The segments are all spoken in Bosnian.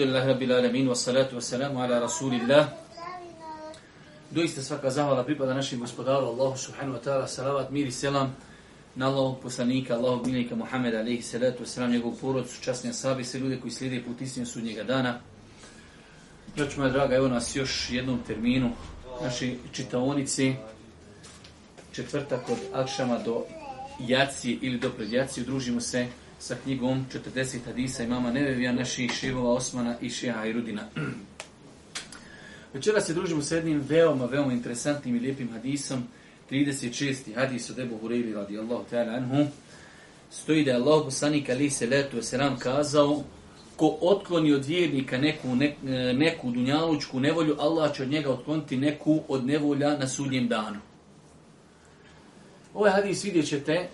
Alhamdulillah, Rabbil Alamin, wassalatu wassalamu ala Rasulillah. Doista svaka zahvala pripada našim gospodaru Allahu subhanahu wa ta'ala, salavat, mir i selam na Allahog poslanika, Allahog milika Muhammeda, alaihi salatu wassalam, njegovu porodcu, časni asabi, sve ljude koji slijede put istinu sudnjega dana. Braću moja draga, evo nas još jednom terminu naše čitaonice, četvrtak od Akšama do Jaci ili do predjaci, udružimo se sa knjigom 40 hadisa imama Nevevija, naših šivova Osmana i šeha Irudina. Večera se družimo s jednim veoma, veoma interesantnim i lijepim hadisom, 36. hadis od Ebu Hureyri radi Allahu ta'ala anhu. Stoji da je Allah poslanik ali se letu je seram kazao, ko otkloni od vjernika neku, ne, e, neku dunjalučku nevolju, Allah će od njega otkloniti neku od nevolja na sudnjem danu. Ovaj hadis vidjet ćete,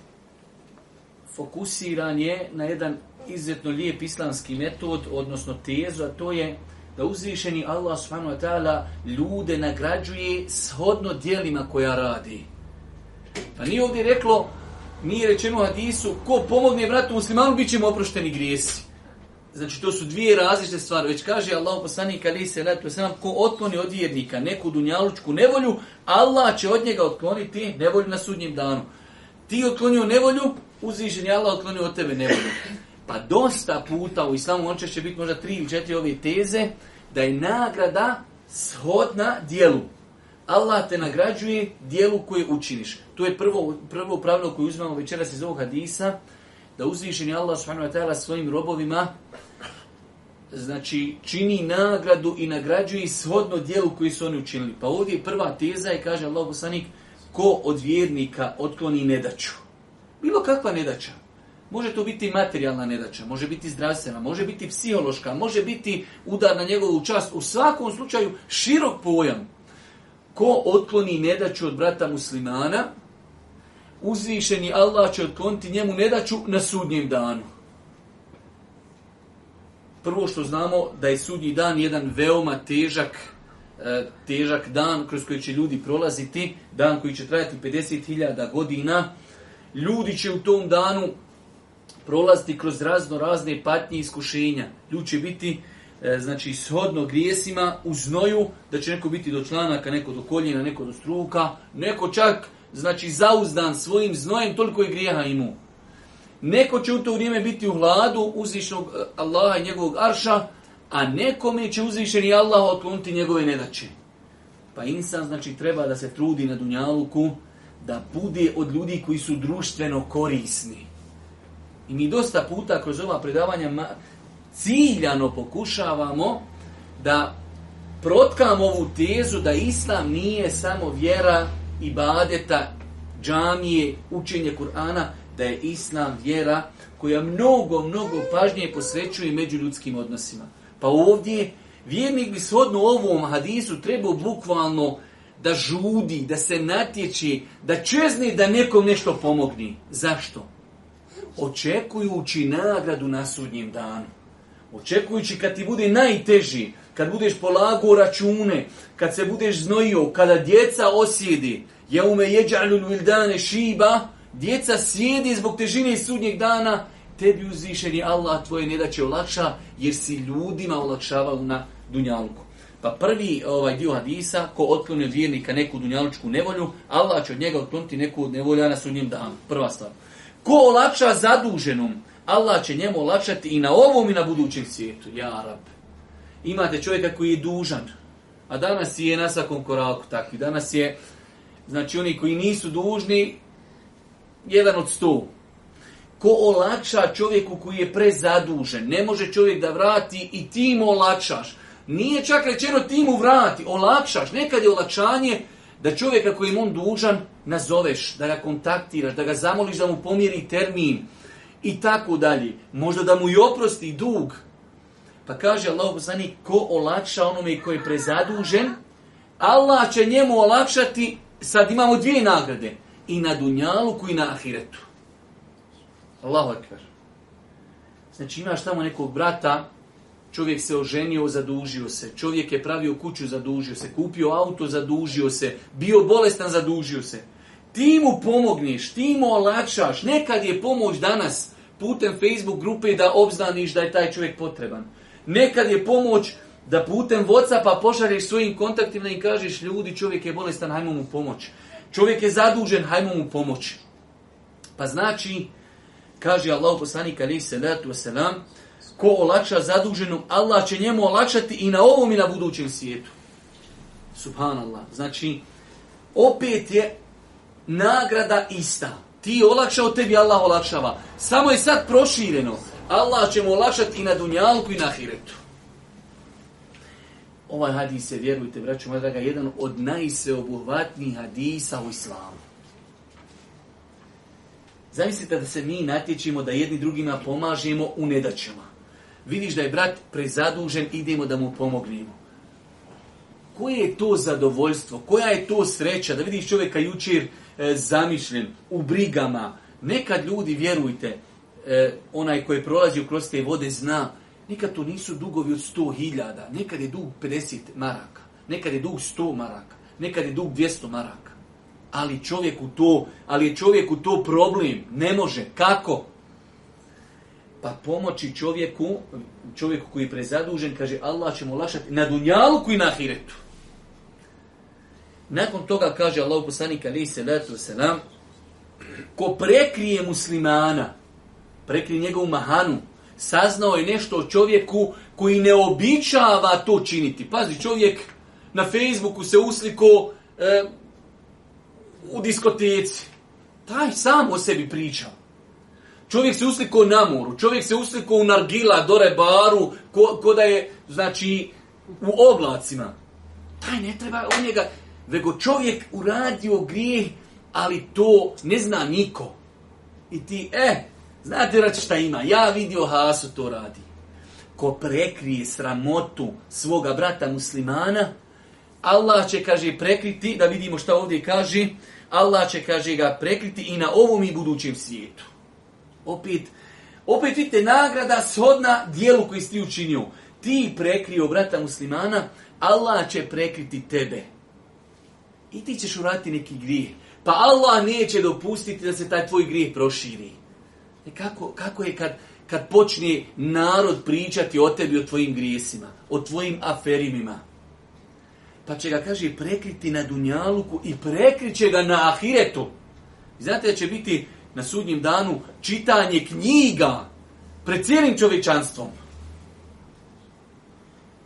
fokusiran je na jedan izuzetno lijep islamski metod, odnosno tezu, a to je da uzvišeni Allah subhanahu wa ta'ala ljude nagrađuje shodno dijelima koja radi. Pa nije ovdje reklo, nije rečeno hadisu, ko pomogne vratu muslimanu, bit ćemo oprošteni grijesi. Znači, to su dvije različite stvari. Već kaže Allah poslanik ali se radi to sam, ko otkloni od vjernika neku dunjalučku nevolju, Allah će od njega otkloniti nevolju na sudnjem danu ti otklonio nevolju, uzvišen je Allah otklonio od tebe nevolju. Pa dosta puta u islamu, on će biti možda tri ili četiri ove teze, da je nagrada shodna dijelu. Allah te nagrađuje dijelu koju učiniš. To je prvo, prvo pravno koje uzmemo večeras iz ovog hadisa, da uzvišen je Allah subhanahu wa ta'ala svojim robovima znači čini nagradu i nagrađuje shodno dijelu koji su oni učinili. Pa ovdje prva teza je, kaže Allah poslanik, ko od vjernika otkloni nedaću. Bilo kakva nedaća. Može to biti materijalna nedaća, može biti zdravstvena, može biti psihološka, može biti udar na njegovu čast. U svakom slučaju širok pojam. Ko otkloni nedaću od brata muslimana, uzvišeni Allah će otkloniti njemu nedaću na sudnjem danu. Prvo što znamo da je sudnji dan jedan veoma težak dan E, težak dan kroz koji će ljudi prolaziti, dan koji će trajati 50.000 godina. Ljudi će u tom danu prolaziti kroz razno razne patnje i iskušenja. Ljudi će biti e, znači shodno grijesima u znoju da će neko biti do članaka, neko do koljena, neko do struka, neko čak znači zauzdan svojim znojem, toliko je grijeha imao. Neko će u to vrijeme biti u hladu uzvišnog e, Allaha i njegovog arša, a nekome će uzvišeni Allah otkloniti njegove nedače. Pa insan znači treba da se trudi na dunjaluku da bude od ljudi koji su društveno korisni. I mi dosta puta kroz ova predavanja ciljano pokušavamo da protkamo ovu tezu da islam nije samo vjera i badeta džamije, učenje Kur'ana, da je islam vjera koja mnogo, mnogo pažnije posvećuje među ljudskim odnosima. Pa ovdje vjernik bi shodno ovom hadisu trebao bukvalno da žudi, da se natječi, da čezni da nekom nešto pomogni. Zašto? Očekujući nagradu na sudnjem danu. Očekujući kad ti bude najteži, kad budeš polago račune, kad se budeš znojio, kada djeca osjedi, ja ume jeđalju ljudane šiba, djeca sjedi zbog težine sudnjeg dana, tebi uzvišen je Allah, tvoje nedaće olakša, jer si ljudima olakšavao na dunjalku. Pa prvi ovaj dio hadisa, ko otklone vjernika neku dunjalučku nevolju, Allah će od njega otkloniti neku nevolju, a nas u njim dam. Prva stvar. Ko olakša zaduženom, Allah će njemu olakšati i na ovom i na budućem svijetu. Ja, Arab. Imate čovjeka koji je dužan. A danas je na svakom koralku takvi. Danas je, znači, oni koji nisu dužni, jedan od sto ko olakša čovjeku koji je prezadužen. Ne može čovjek da vrati i ti mu olakšaš. Nije čak rečeno ti mu vrati, olakšaš. Nekad je olakšanje da čovjeka koji on dužan nazoveš, da ga kontaktiraš, da ga zamoliš da mu pomjeri termin i tako dalje. Možda da mu i oprosti dug. Pa kaže Allah poslani, ko olakša onome koji je prezadužen, Allah će njemu olakšati, sad imamo dvije nagrade, i na dunjalu i na ahiretu. Allahu ekber. Znači imaš tamo nekog brata, čovjek se oženio, zadužio se, čovjek je pravio kuću, zadužio se, kupio auto, zadužio se, bio bolestan, zadužio se. Ti mu pomogniš, ti mu olačaš, nekad je pomoć danas putem Facebook grupe da obznaniš da je taj čovjek potreban. Nekad je pomoć da putem Whatsappa pošalješ svojim kontaktima i kažeš ljudi čovjek je bolestan, hajmo mu pomoć. Čovjek je zadužen, hajmo mu pomoć. Pa znači, kaže Allah poslanik alaih salatu wasalam, ko olača zaduženog, Allah će njemu olačati i na ovom i na budućem svijetu. Subhanallah. Znači, opet je nagrada ista. Ti olakšao, tebi Allah olakšava. Samo je sad prošireno. Allah će mu olakšati i na dunjalku i na hiretu. Ovaj hadis je, vjerujte, braću moja draga, jedan od najseobuhvatnijih hadisa u islamu. Zamislite da se mi natječemo da jedni drugima pomažemo u nedaćama. Vidiš da je brat prezadužen, idemo da mu pomognemo. Koje je to zadovoljstvo? Koja je to sreća? Da vidiš čovjeka jučer e, zamišljen, u brigama. Nekad ljudi, vjerujte, e, onaj koji prolazi kroz te vode zna, nekad to nisu dugovi od 100.000, nekad je dug 50 maraka, nekad je dug 100 maraka, nekad je dug 200 maraka. Ali čovjek u to, ali je čovjek u to problem, ne može, kako? Pa pomoći čovjeku, čovjeku koji je prezadužen, kaže Allah će mu lašati na dunjalku i na ahiretu. Nakon toga kaže Allah poslanik alaihi salatu wasalam, ko prekrije muslimana, prekrije njegovu mahanu, saznao je nešto o čovjeku koji ne običava to činiti. Pazi, čovjek na Facebooku se usliko, e, u diskoteci. Taj sam o sebi pričao. Čovjek se uslikao na moru, čovjek se uslikao u nargila, dore baru, ko, ko da je, znači, u oblacima. Taj ne treba od njega, nego čovjek uradio grijeh, ali to ne zna niko. I ti, e, eh, znate rači šta ima, ja vidio Hasu to radi. Ko prekrije sramotu svoga brata muslimana, Allah će, kaže, prekriti, da vidimo šta ovdje kaže, Allah će, kaže, ga prekriti i na ovom i budućem svijetu. Opet, opet vidite, nagrada shodna dijelu koji si ti učinio. Ti prekrio, brata muslimana, Allah će prekriti tebe. I ti ćeš urati neki grijeh. Pa Allah neće dopustiti da se taj tvoj grijeh proširi. E kako, kako je kad, kad počne narod pričati o tebi, o tvojim grijesima, o tvojim aferimima? pa će ga, kaže, prekriti na Dunjaluku i prekriće ga na Ahiretu. I znate da će biti na sudnjem danu čitanje knjiga pred cijelim čovječanstvom.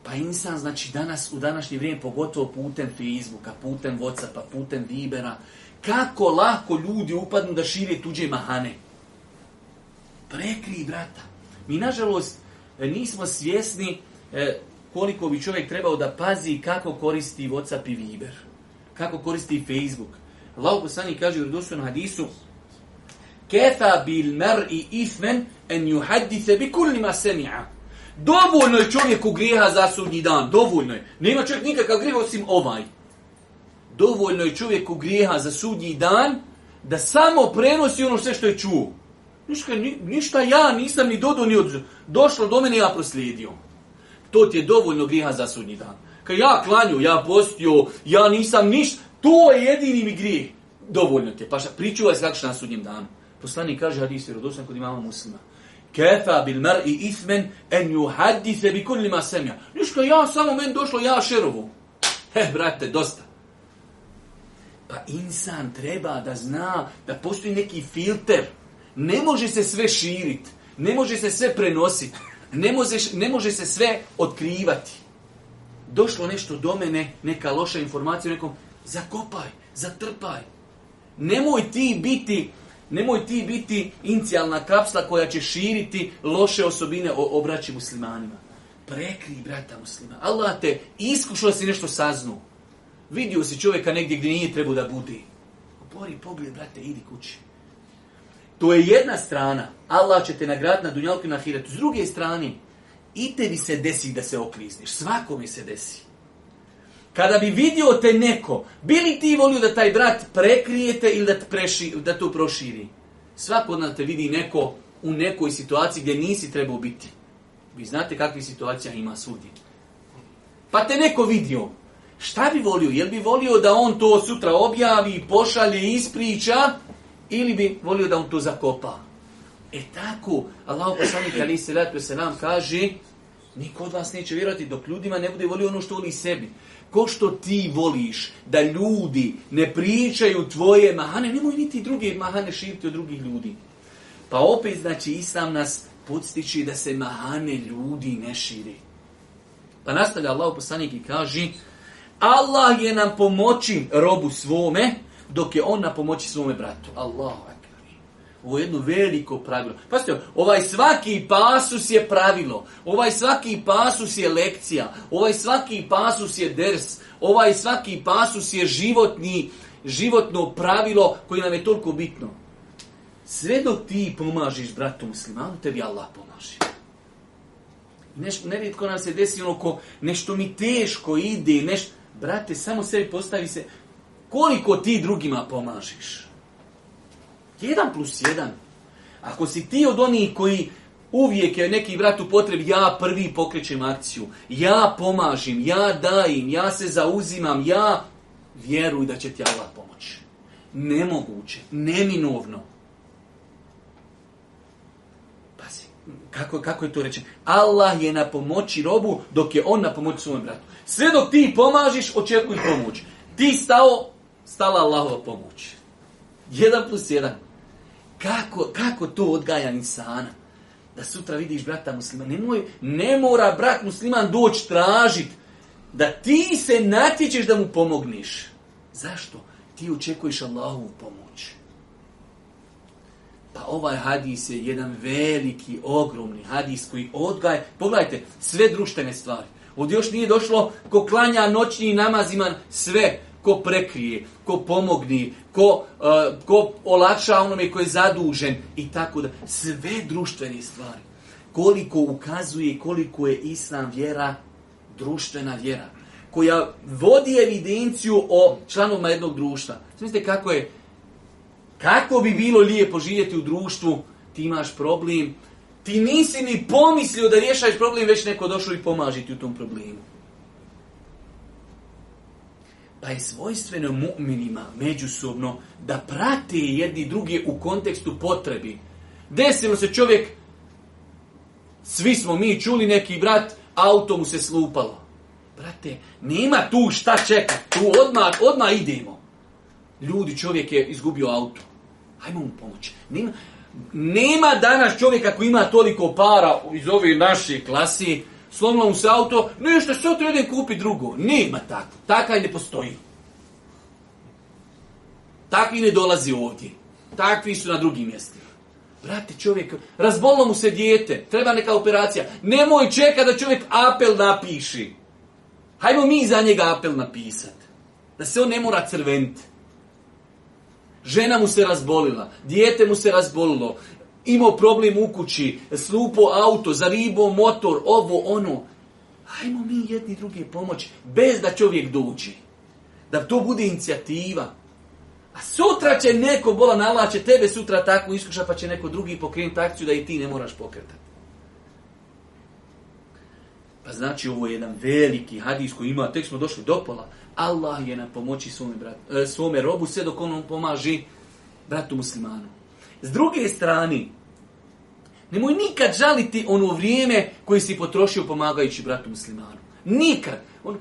Pa insan, znači, danas, u današnje vrijeme, pogotovo putem Facebooka, putem Whatsappa, putem Vibera, kako lako ljudi upadnu da šire tuđe mahane. Prekri, brata. Mi, nažalost, e, nismo svjesni e, koliko bi čovjek trebao da pazi kako koristi WhatsApp i Viber, kako koristi Facebook. Allah poslani kaže u redosljenom hadisu, Kefa bil mer i ifmen en juhaddi se bi kulnima semija. Dovoljno je čovjeku grijeha za sudnji dan. Dovoljno je. Nema čovjek nikakav grijeh osim ovaj. Dovoljno je čovjeku grijeha za sudnji dan da samo prenosi ono sve što je čuo. Ništa, ništa ja nisam ni dodo ni odzio. Došlo do mene ja proslijedio. To ti je dovoljno griha za sudnji dan. Kad ja klanju, ja postio, ja nisam ništa, to je jedini mi grijeh. Dovoljno te. Pa šta, pričuvaj se kako na sudnjem danu. Poslanik kaže hadis i rodosan kod imama muslima. Kefa bil mar i ismen en ju hadise bi kun lima semja. Ništa, ja samo meni došlo, ja šerovo. He, brate, dosta. Pa insan treba da zna da postoji neki filter. Ne može se sve širit. Ne može se sve prenositi ne, možeš, ne može se sve otkrivati. Došlo nešto do mene, neka loša informacija, nekom, zakopaj, zatrpaj. Nemoj ti biti, nemoj ti biti inicijalna kapsla koja će širiti loše osobine o obraći muslimanima. Prekri brata muslima. Allah te iskušao da si nešto saznu. Vidio si čovjeka negdje gdje nije trebao da budi. Opori pogled, brate, idi kući. To je jedna strana. Allah će te nagrati na dunjalku na hiretu. S druge strane, i tebi se desi da se okrizniš. Svako mi se desi. Kada bi vidio te neko, bili ti volio da taj brat prekrijete ili da, preši, da to proširi? Svako od te vidi neko u nekoj situaciji gdje nisi trebao biti. Vi znate kakvi situacija ima svudi. Pa te neko vidio. Šta bi volio? Jel bi volio da on to sutra objavi, pošalje, ispriča? ili bi volio da on to zakopa. E tako, Allah poslanik ali se letu se nam kaže, niko od vas neće vjerovati dok ljudima ne bude volio ono što voli sebi. Ko što ti voliš da ljudi ne pričaju tvoje mahane, nemoj niti drugi mahane širiti od drugih ljudi. Pa opet, znači, Islam nas podstiči da se mahane ljudi ne širi. Pa nastavlja Allah poslanik i kaže, Allah je nam pomoći robu svome, dok je on na pomoći svome bratu. Allahu akbar. Ovo je jedno veliko pravilo. Pazite, ovaj svaki pasus je pravilo. Ovaj svaki pasus je lekcija. Ovaj svaki pasus je ders. Ovaj svaki pasus je životni, životno pravilo koje nam je toliko bitno. Sve dok ti pomažiš bratu muslimanu, tebi Allah pomaži. Neš, neritko nam se desi ono ko nešto mi teško ide, nešto... Brate, samo sebi postavi se, koliko ti drugima pomažeš. Jedan plus jedan. Ako si ti od onih koji uvijek je neki vrat u potrebi, ja prvi pokrećem akciju, ja pomažim, ja dajem, ja se zauzimam, ja vjeruj da će ti Allah pomoći. Nemoguće, neminovno. Pazi, kako, kako je to rečeno? Allah je na pomoći robu dok je on na pomoći svom bratu. Sve dok ti pomažiš, očekuj pomoć. Ti stao, stala Allahova pomoć. Jedan plus jedan. Kako, kako to odgaja insana? Da sutra vidiš brata muslima. Nemoj, ne mora brat musliman doći tražit. Da ti se natječeš da mu pomogniš. Zašto? Ti očekuješ Allahovu pomoć. Pa ovaj hadis je jedan veliki, ogromni hadis koji odgaje. Pogledajte, sve društvene stvari. Ovdje još nije došlo ko klanja noćni namaziman sve ko prekrije, ko pomogni, ko, uh, ko olakša onome koji je zadužen i tako da. Sve društvene stvari. Koliko ukazuje, koliko je islam vjera, društvena vjera, koja vodi evidenciju o članovima jednog društva. Smislite kako je, kako bi bilo lijepo živjeti u društvu, ti imaš problem, ti nisi ni pomislio da rješaš problem, već neko došao i pomaži ti u tom problemu. Pa je svojstveno mu'minima međusobno da prate jedni drugi u kontekstu potrebi. Desilo se čovjek, svi smo mi čuli neki brat, auto mu se slupalo. Brate, nema tu šta čeka, tu odmah, odmah idemo. Ljudi, čovjek je izgubio auto. Hajmo mu pomoći. Nema, nema danas čovjeka koji ima toliko para iz ove naše klasi, slomla mu se auto, ne što se auto jedin kupi drugo. Nema tako. Takaj ne postoji. Takvi ne dolazi ovdje. Takvi su na drugim mjestima. Brate, čovjek, razbolno mu se dijete, treba neka operacija. Nemoj čeka da čovjek apel napiši. Hajmo mi za njega apel napisati. Da se on ne mora crventi. Žena mu se razbolila, dijete mu se razbolilo, imao problem u kući, slupo auto, zaribo motor, ovo, ono. Hajmo mi jedni druge pomoć, bez da čovjek dođe. Da to bude inicijativa. A sutra će neko, bola nalaće tebe sutra tako iskuša, pa će neko drugi pokrenuti akciju da i ti ne moraš pokretati. Pa znači ovo je jedan veliki hadis koji ima, tek smo došli do pola. Allah je na pomoći svome, brat, eh, svome robu sve dok on pomaži bratu muslimanu. S druge strane, nemoj nikad žaliti ono vrijeme koje si potrošio pomagajući bratu muslimanu. Nikad. On,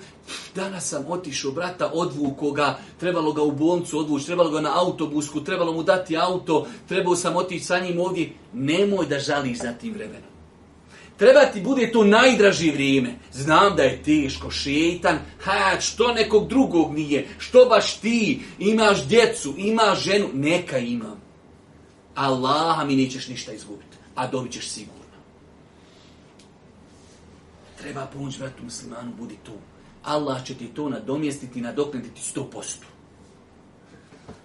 danas sam otišao brata, odvuko ga, trebalo ga u boncu odvući, trebalo ga na autobusku, trebalo mu dati auto, trebao sam otići sa njim ovdje. Nemoj da žališ za tim vremenom. Treba ti bude to najdraži vrijeme. Znam da je teško, šeitan, ha, što nekog drugog nije, što baš ti, imaš djecu, imaš ženu, neka imam. Allaha mi nećeš ništa izgubiti, a dobit ćeš sigurno. Treba pomoć vratu muslimanu, budi tu. Allah će ti to nadomjestiti i nadoknaditi sto posto.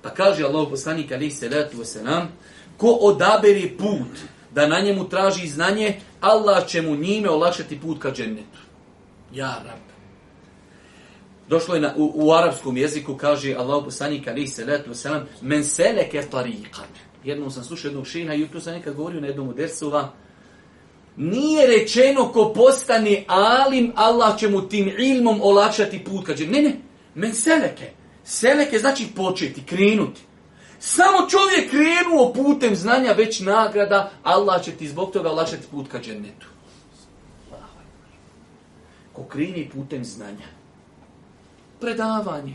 Pa kaže Allah poslanik ali se letu se nam, ko odabere put da na njemu traži znanje, Allah će mu njime olakšati put ka džennetu. Ja, Rab. Došlo je na, u, u arapskom jeziku, kaže Allah poslanik ali se letu se nam, men seleke tarikan jednom sam slušao jednog šeha, jutro sam nekad govorio na jednom dersova, nije rečeno ko postane alim, Allah će mu tim ilmom olakšati put. Kaže, ne, ne, men seleke. Seleke znači početi, krenuti. Samo čovjek krenuo putem znanja, već nagrada, Allah će ti zbog toga olakšati put ka džennetu. Ko kreni putem znanja, predavanje,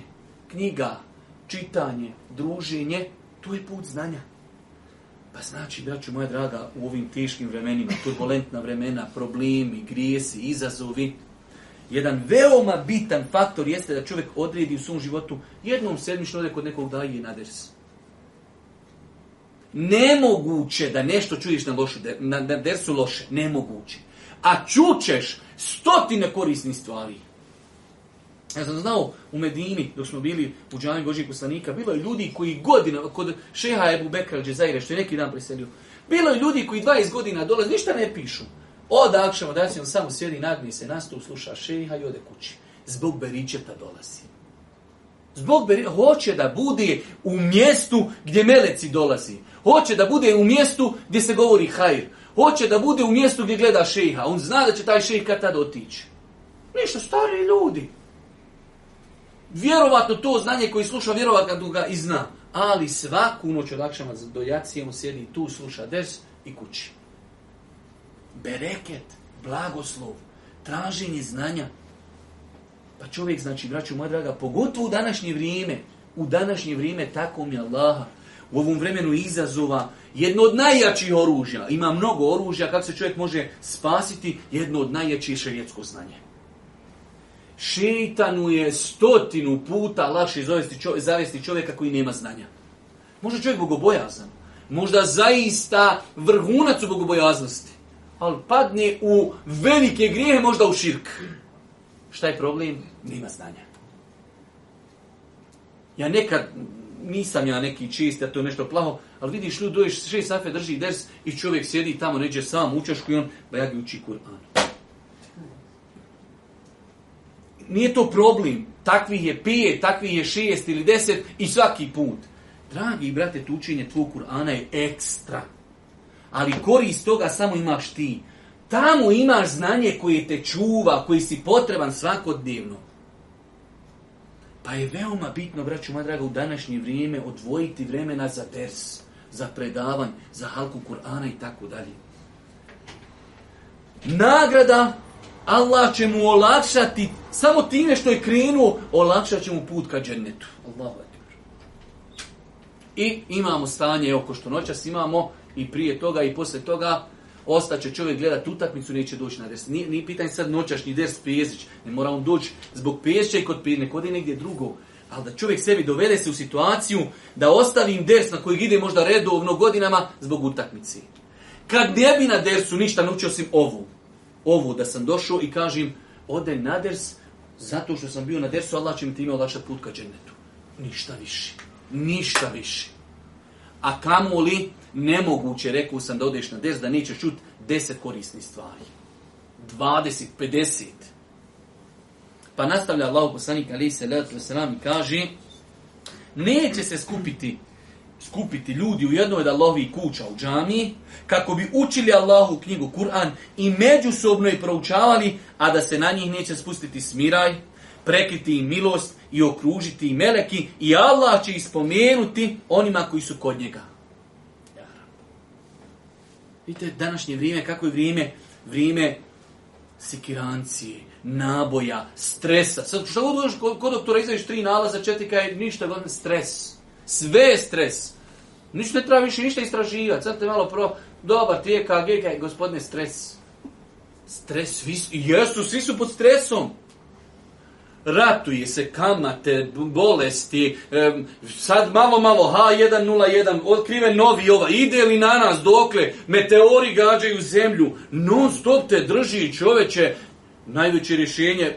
knjiga, čitanje, druženje, to je put znanja. Pa znači, braću moja draga, u ovim teškim vremenima, turbulentna vremena, problemi, grijesi, izazovi, jedan veoma bitan faktor jeste da čovjek odredi u svom životu jednom sedmično ode kod nekog da je na ders. Nemoguće da nešto čuješ na, loše, na, na dersu loše. Nemoguće. A čućeš stotine korisnih stvari. Ja sam znao u Medini, dok smo bili u džami Božijeg poslanika, bilo je ljudi koji godina, kod šeha Ebu Bekra Džezaire, što je neki dan preselio, bilo je ljudi koji 20 godina dolaze, ništa ne pišu. Odakšemo, da se on samo sjedi, nagni se, nastup, sluša šeha i ode kući. Zbog beričeta dolazi. Zbog beričeta, hoće da bude u mjestu gdje meleci dolazi. Hoće da bude u mjestu gdje se govori hajr. Hoće da bude u mjestu gdje gleda šeha. On zna da će taj šeha kad tad otići. Ništa, stari ljudi. Vjerovatno to znanje koji sluša, vjerovatno ga i zna. Ali svaku noć od akšama do jacije on sjedi tu, sluša des i kući. Bereket, blagoslov, traženje znanja. Pa čovjek, znači, braću moja draga, pogotovo u današnje vrijeme, u današnje vrijeme tako mi Allaha, u ovom vremenu izazova, jedno od najjačih oružja, ima mnogo oružja, kako se čovjek može spasiti jedno od najjačih šarijetsko znanje šeitanu je stotinu puta lakše zavesti, čov, zavesti čovjeka koji nema znanja. Možda čovjek bogobojazan. Možda zaista vrhunac u bogobojaznosti. Ali padne u velike grijehe, možda u širk. Šta je problem? Nema znanja. Ja nekad, nisam ja neki čist, ja to je nešto plaho, ali vidiš ljudi, doješ šest safe, drži ders i čovjek sjedi tamo, neđe sam, učaš koji on, ba ja ga uči Kur'anu. nije to problem. Takvih je pijet, takvih je šest ili deset i svaki put. Dragi brate, tu učenje tvoj Kur'ana je ekstra. Ali korist toga samo imaš ti. Tamo imaš znanje koje te čuva, koji si potreban svakodnevno. Pa je veoma bitno, braću moja draga, u današnje vrijeme odvojiti vremena za ders, za predavanj, za halku Kur'ana i tako dalje. Nagrada Allah će mu olakšati samo time što je krenuo, olakšat će mu put ka džennetu. Allah I imamo stanje, oko što noćas imamo, i prije toga i posle toga, ostaće čovjek gledat utakmicu, neće doći na des. Ni, ni pitanje sad noćaš, ni des pjezić. Ne mora on doći zbog pjezića i kod pjezića, nekod je negdje drugo. Ali da čovjek sebi dovede se u situaciju da ostavim des na kojeg ide možda redovno godinama zbog utakmice. Kad ne bi na dersu ništa naučio osim ovu, ovo, da sam došao i kažem, ode na ders, zato što sam bio na dersu, Allah će mi time olakšati put ka džennetu. Ništa više. Ništa više. A kamo li nemoguće, rekao sam da odeš na ders, da nećeš čut deset korisnih stvari. 20, 50. Pa nastavlja Allah poslanik alaihi salatu wasalam i kaže, neće se skupiti skupiti ljudi u jednoj od Allahovi kuća u džami, kako bi učili Allahu knjigu Kur'an i međusobno je proučavali, a da se na njih neće spustiti smiraj, prekriti im milost i okružiti im meleki i Allah će ispomenuti onima koji su kod njega. Vidite, današnje vrijeme, kako je vrijeme? Vrijeme sikirancije, naboja, stresa. Sad, šta god kod doktora izraviš tri nalaza, četika je ništa, gledam, stres. Stres. Sve je stres. Ništa ne treba više ništa istraživati. Sad te malo pro... Dobar, ti je KG, kaj, gospodine, stres. Stres, svi su... Jesu, svi su pod stresom. Ratuje se kamate, bolesti, sad malo, malo, H101, otkrive novi ova, ide li na nas dokle, meteori gađaju zemlju, non stop te drži čoveče, najveće rješenje,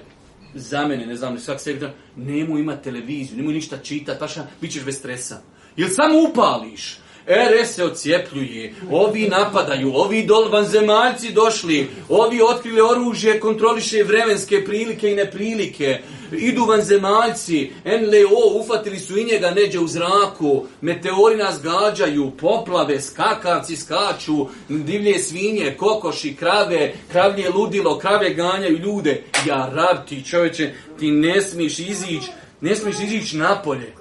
za mene, ne znam, svak sebi, nemoj ima televiziju, nemoj ništa čitati, paša, bit ćeš bez stresa. Jel samo upališ? RS se ocijepljuje, ovi napadaju, ovi dolban zemaljci došli, ovi otkrili oružje, kontroliše vremenske prilike i neprilike, idu van zemaljci, NLO, ufatili su i njega neđe u zraku, meteori nas gađaju, poplave, skakavci skaču, divlje svinje, kokoši, krave, kravlje ludilo, krave ganjaju ljude. Ja rab ti čoveče, ti ne smiješ izić, ne smiješ izić napolje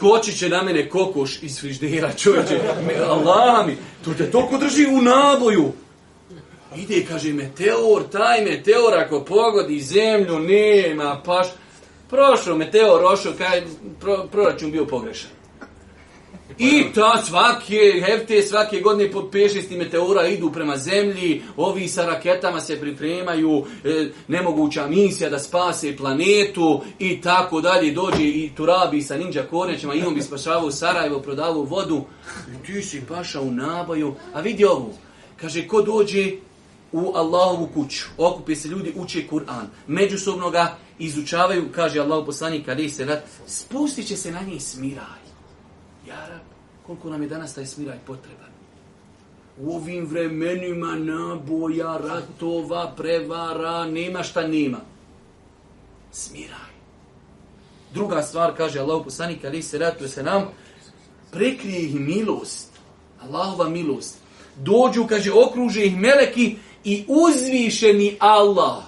skočit će na mene kokoš iz friždera, čovječe. Allah mi, to te toliko drži u naboju. Ide, kaže, meteor, taj meteor, ako pogodi zemlju, nema paš. Prošao meteor, ošao, kaj, pro, proračun bio pogrešan. I ta svaki hefte svake godine pod 5-6 meteora idu prema zemlji, ovi sa raketama se pripremaju, e, nemoguća misija da spase planetu i tako dalje. Dođe i Turabi sa ninja kornjačima, imam bi spašavao Sarajevo, prodavao vodu. I ti si paša u naboju. A vidi ovu, kaže, ko dođe u Allahovu kuću, okupi se ljudi, uče Kur'an, međusobno ga izučavaju, kaže Allah poslanik, kada se rad, spustit će se na njih smiraj. Jarab, koliko nam je danas taj smiraj potreban. U ovim vremenima naboja, ratova, prevara, nema šta nema. Smiraj. Druga stvar, kaže Allah poslanik, ali se ratuje se nam, prekrije ih milost. Allahova milost. Dođu, kaže, okruže ih meleki i uzvišeni Allah.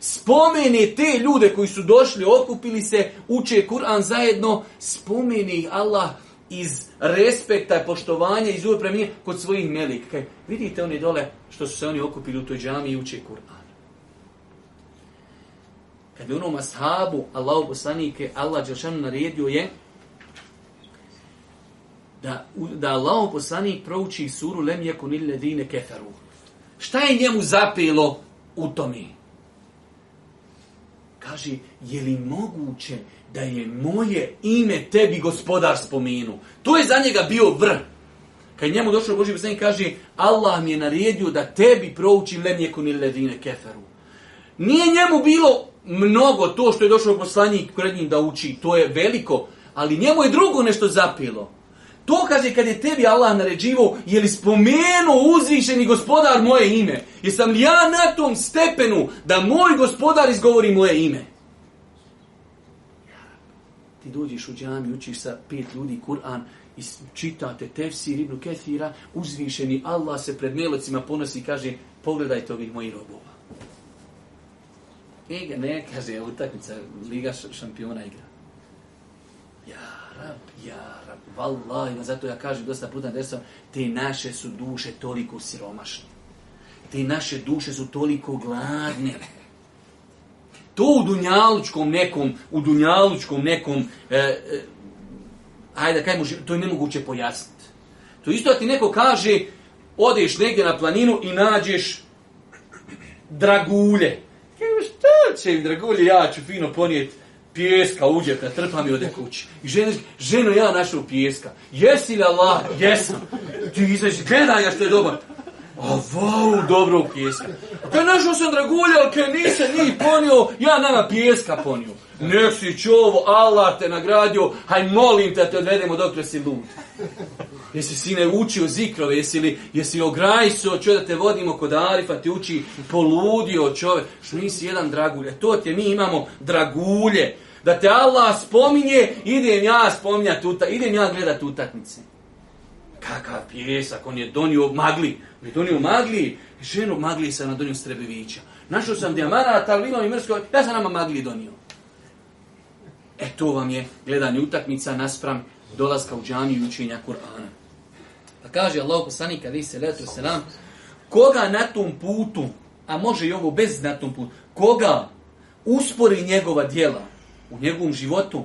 Spomeni te ljude koji su došli, okupili se, uče Kur'an zajedno, spomeni ih Allah iz respekta i poštovanja iz uve premije kod svojih melika. Kaj, vidite oni dole što su se oni okupili u toj džami i uče Kur'an. Kad bi onom ashabu Allahu poslanike Allah Đelšanu naredio je da, da Allahu poslanik prouči suru lem jeku nil ledine keferu. Šta je njemu zapelo u tome? Kaže, je li moguće da je moje ime tebi gospodar spomenu. To je za njega bio vr. Kad njemu došao Boži poslanik kaže Allah mi je naredio da tebi proučim lemjeku ni ledine keferu. Nije njemu bilo mnogo to što je došao poslanik pred njim da uči. To je veliko. Ali njemu je drugo nešto zapilo. To kaže kad je tebi Allah naređivo, je li spomenuo uzvišeni gospodar moje ime? Jesam li ja na tom stepenu da moj gospodar izgovori moje ime? ti dođeš u džami, učiš sa pet ljudi Kur'an i čitate tefsir Ibnu Kethira, uzvišeni Allah se pred melecima ponosi i kaže pogledajte ovih mojih robova. E, ne, kaže, utakmica, Liga šampiona igra. Ja, rab, ja, rab, vallaj, zato ja kažem dosta puta da sam, te naše su duše toliko siromašne. Te naše duše su toliko gladne to u dunjalučkom nekom, u dunjalučkom nekom, e, e, ajde, kaj može, to je nemoguće pojasniti. To isto da ti neko kaže, odeš negdje na planinu i nađeš dragulje. Kako što će im dragulje, ja ću fino ponijeti pjeska, uđe, da trpa mi ode kući. I žena, ženo ja našao pjeska. Jesi li Allah? Jesam. Ti izveš, gledaj ja što je dobar. A vau, dobro pjeska. Ka našao sam dragulja, ali kaj nisam ni ponio, ja nama pjeska ponio. Nesi čovo, Allah te nagradio, haj molim te, te odvedemo dok si lud. Jesi si ne učio zikrove, jesi li, jesi ograjso, čo da te vodimo kod Arifa, ti uči poludio čove, što nisi jedan dragulje. To ti mi imamo dragulje. Da te Allah spominje, idem ja spominjati, idem ja gledati utakmice kakav pjesak, on je donio magli, on je donio magli, ženu magli sam na donio Strebevića. Našao sam dijamanat, ali bilo mi mrsko, ja sam nama magli donio. E to vam je gledanje utakmica naspram dolaska u džaniju učenja Kur'ana. Pa kaže Allah poslani kada se letu se nam, koga na tom putu, a može i ovo bez na tom putu, koga uspori njegova dijela u njegovom životu,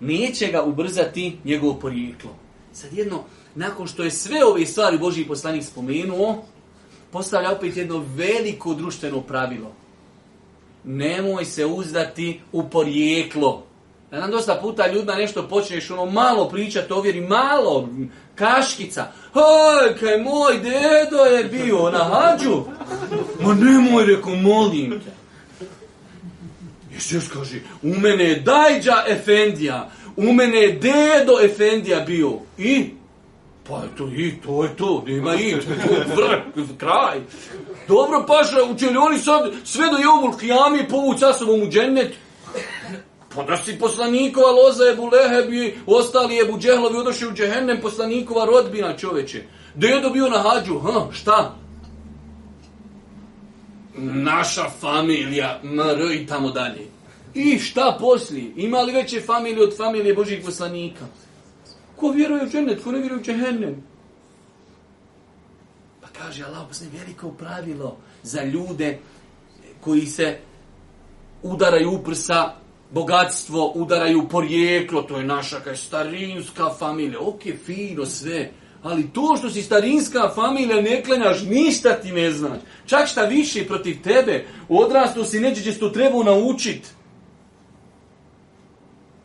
neće ga ubrzati njegovo porijeklo. Sad jedno, nakon što je sve ove stvari Božji poslanik spomenuo, postavlja opet jedno veliko društveno pravilo. Nemoj se uzdati u porijeklo. Da nam dosta puta ljudima nešto počneš ono malo pričati, ovjeri malo, kaškica. Haj, kaj moj dedo je bio na hađu. Ma nemoj, reko, molim te. Isus kaže, u mene je dajđa Efendija, u mene je dedo Efendija bio. I? Pa je to i to je to, nema inče, to vrk, kraj. Dobro paša, učeli oni sad sve do jomul kijami povuć sa sobom u džennet. Pa da si poslanikova loza je buleheb i ostali je buđehlovi odošli u džehennem poslanikova rodbina čoveče. Da je dobio na hađu, ha, šta? Naša familija, mr, i tamo dalje. I šta poslije? Ima li veće familije od familije Božih poslanika? Hm? Ko vjeruje u džennet, ko ne vjeruje u džehennem? Pa kaže Allah, posne veliko pravilo za ljude koji se udaraju u prsa, bogatstvo, udaraju u porijeklo, to je naša kaj, starinska familija. Ok, fino sve, ali to što si starinska familija ne klenjaš, ništa ti ne znaš. Čak šta više protiv tebe, u odrastu si neće često trebao naučit.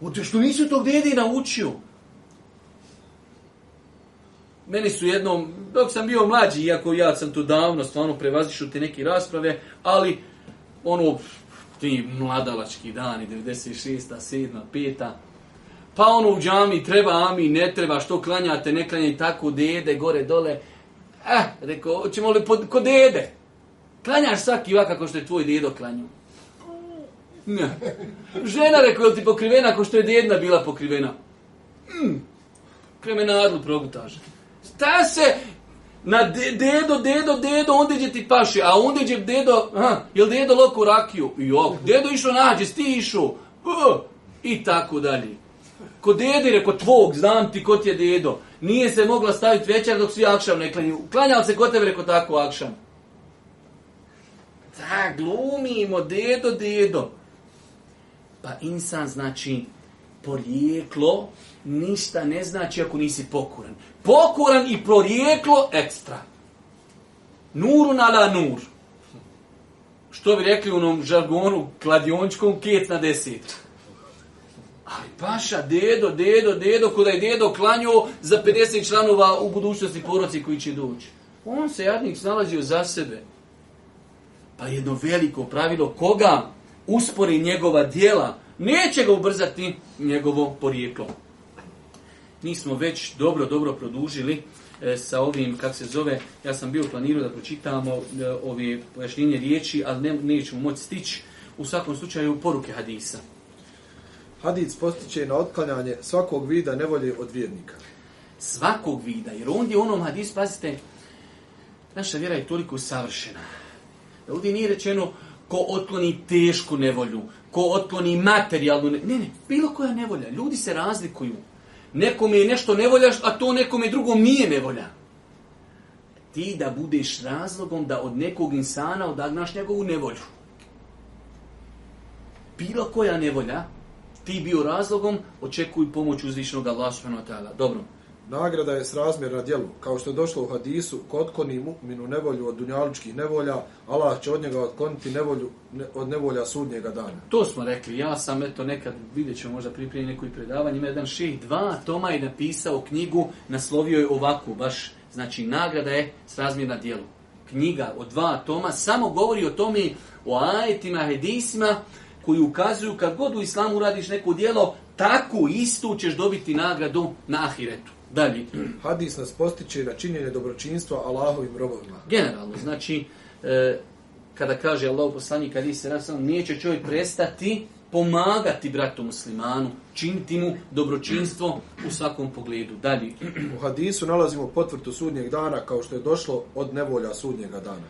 Ote što nisi to gdje naučio? meni su jednom, dok sam bio mlađi, iako ja sam tu davno stvarno prevazišu te neke rasprave, ali ono, ti mladalački dani, 96. 7. 5. Pa ono u džami treba, ami, ne treba, što klanjate, ne klanjaj tako, dede, gore, dole. Eh, rekao, ćemo li pod, kod dede? Klanjaš svaki ovak ako što je tvoj dedo klanju. Ne. Žena rekao, je li ti pokrivena ako što je dedna bila pokrivena? Mm. Kremenarlu progutaš. Kremenarlu progutaš šta se na dedo, dedo, dedo, onda će ti paši, a onda će dedo, ha, je li dedo loko rakiju? Jok, dedo išao nađe, ti išao, i tako dalje. Ko dede, reko tvog, znam ti ko ti je dedo. Nije se mogla staviti večer dok svi akšam ne klanju. Klanjao se kod tebe, reko tako akšam. Da, glumimo, dedo, dedo. Pa insan znači porijeklo, ništa ne znači ako nisi pokuran. Pokuran i prorijeklo ekstra. Nuru na la nur. Što bi rekli u onom žargonu kladiončkom, kjec na deset. Ali paša, dedo, dedo, dedo, kada je dedo klanjuo za 50 članova u budućnosti poroci koji će doći. On se jadnik snalazio za sebe. Pa jedno veliko pravilo, koga uspori njegova dijela, neće ga ubrzati njegovo porijeklo mi smo već dobro, dobro produžili e, sa ovim, kak se zove, ja sam bio planirao da pročitamo e, ove pojašnjenje riječi, ali ne, nećemo moći stići, u svakom slučaju poruke hadisa. Hadis postiće na otklanjanje svakog vida nevolje od vjernika. Svakog vida, jer ondje onom hadis, pazite, naša vjera je toliko savršena. Da ovdje nije rečeno ko otkloni tešku nevolju, ko otkloni materijalnu nevolju. Ne, ne, bilo koja nevolja. Ljudi se razlikuju nekome je nešto nevoljaš, a to nekome drugom nije nevolja. Ti da budeš razlogom da od nekog insana odagnaš njegovu nevolju. Bilo koja nevolja, ti bio razlogom, očekuj pomoć uzvišnog Allah subhanahu wa ta'ala. Dobro. Nagrada je srazmjerna djelu, kao što je došlo u hadisu, ko otkoni mu'minu nevolju od dunjaličkih nevolja, Allah će od njega otkloniti nevolju ne, od nevolja sudnjega dana. To smo rekli, ja sam, eto, nekad vidjet ćemo možda pripremiti neko predavanje, ima jedan ših dva toma je napisao knjigu, naslovio je ovako, baš, znači, nagrada je srazmjerna djelu. Knjiga od dva toma samo govori o tome, o ajetima, hadisima, koji ukazuju kad god u islamu radiš neko djelo, tako istu ćeš dobiti nagradu na ahiretu. Dalje. Hadis nas postiče na činjenje dobročinstva Allahovim robovima. Generalno, znači, e, kada kaže Allah poslanji, kada se rasano, neće čovjek prestati pomagati bratu muslimanu, činiti mu dobročinstvo u svakom pogledu. Dalje. U hadisu nalazimo potvrtu sudnjeg dana kao što je došlo od nevolja sudnjega dana.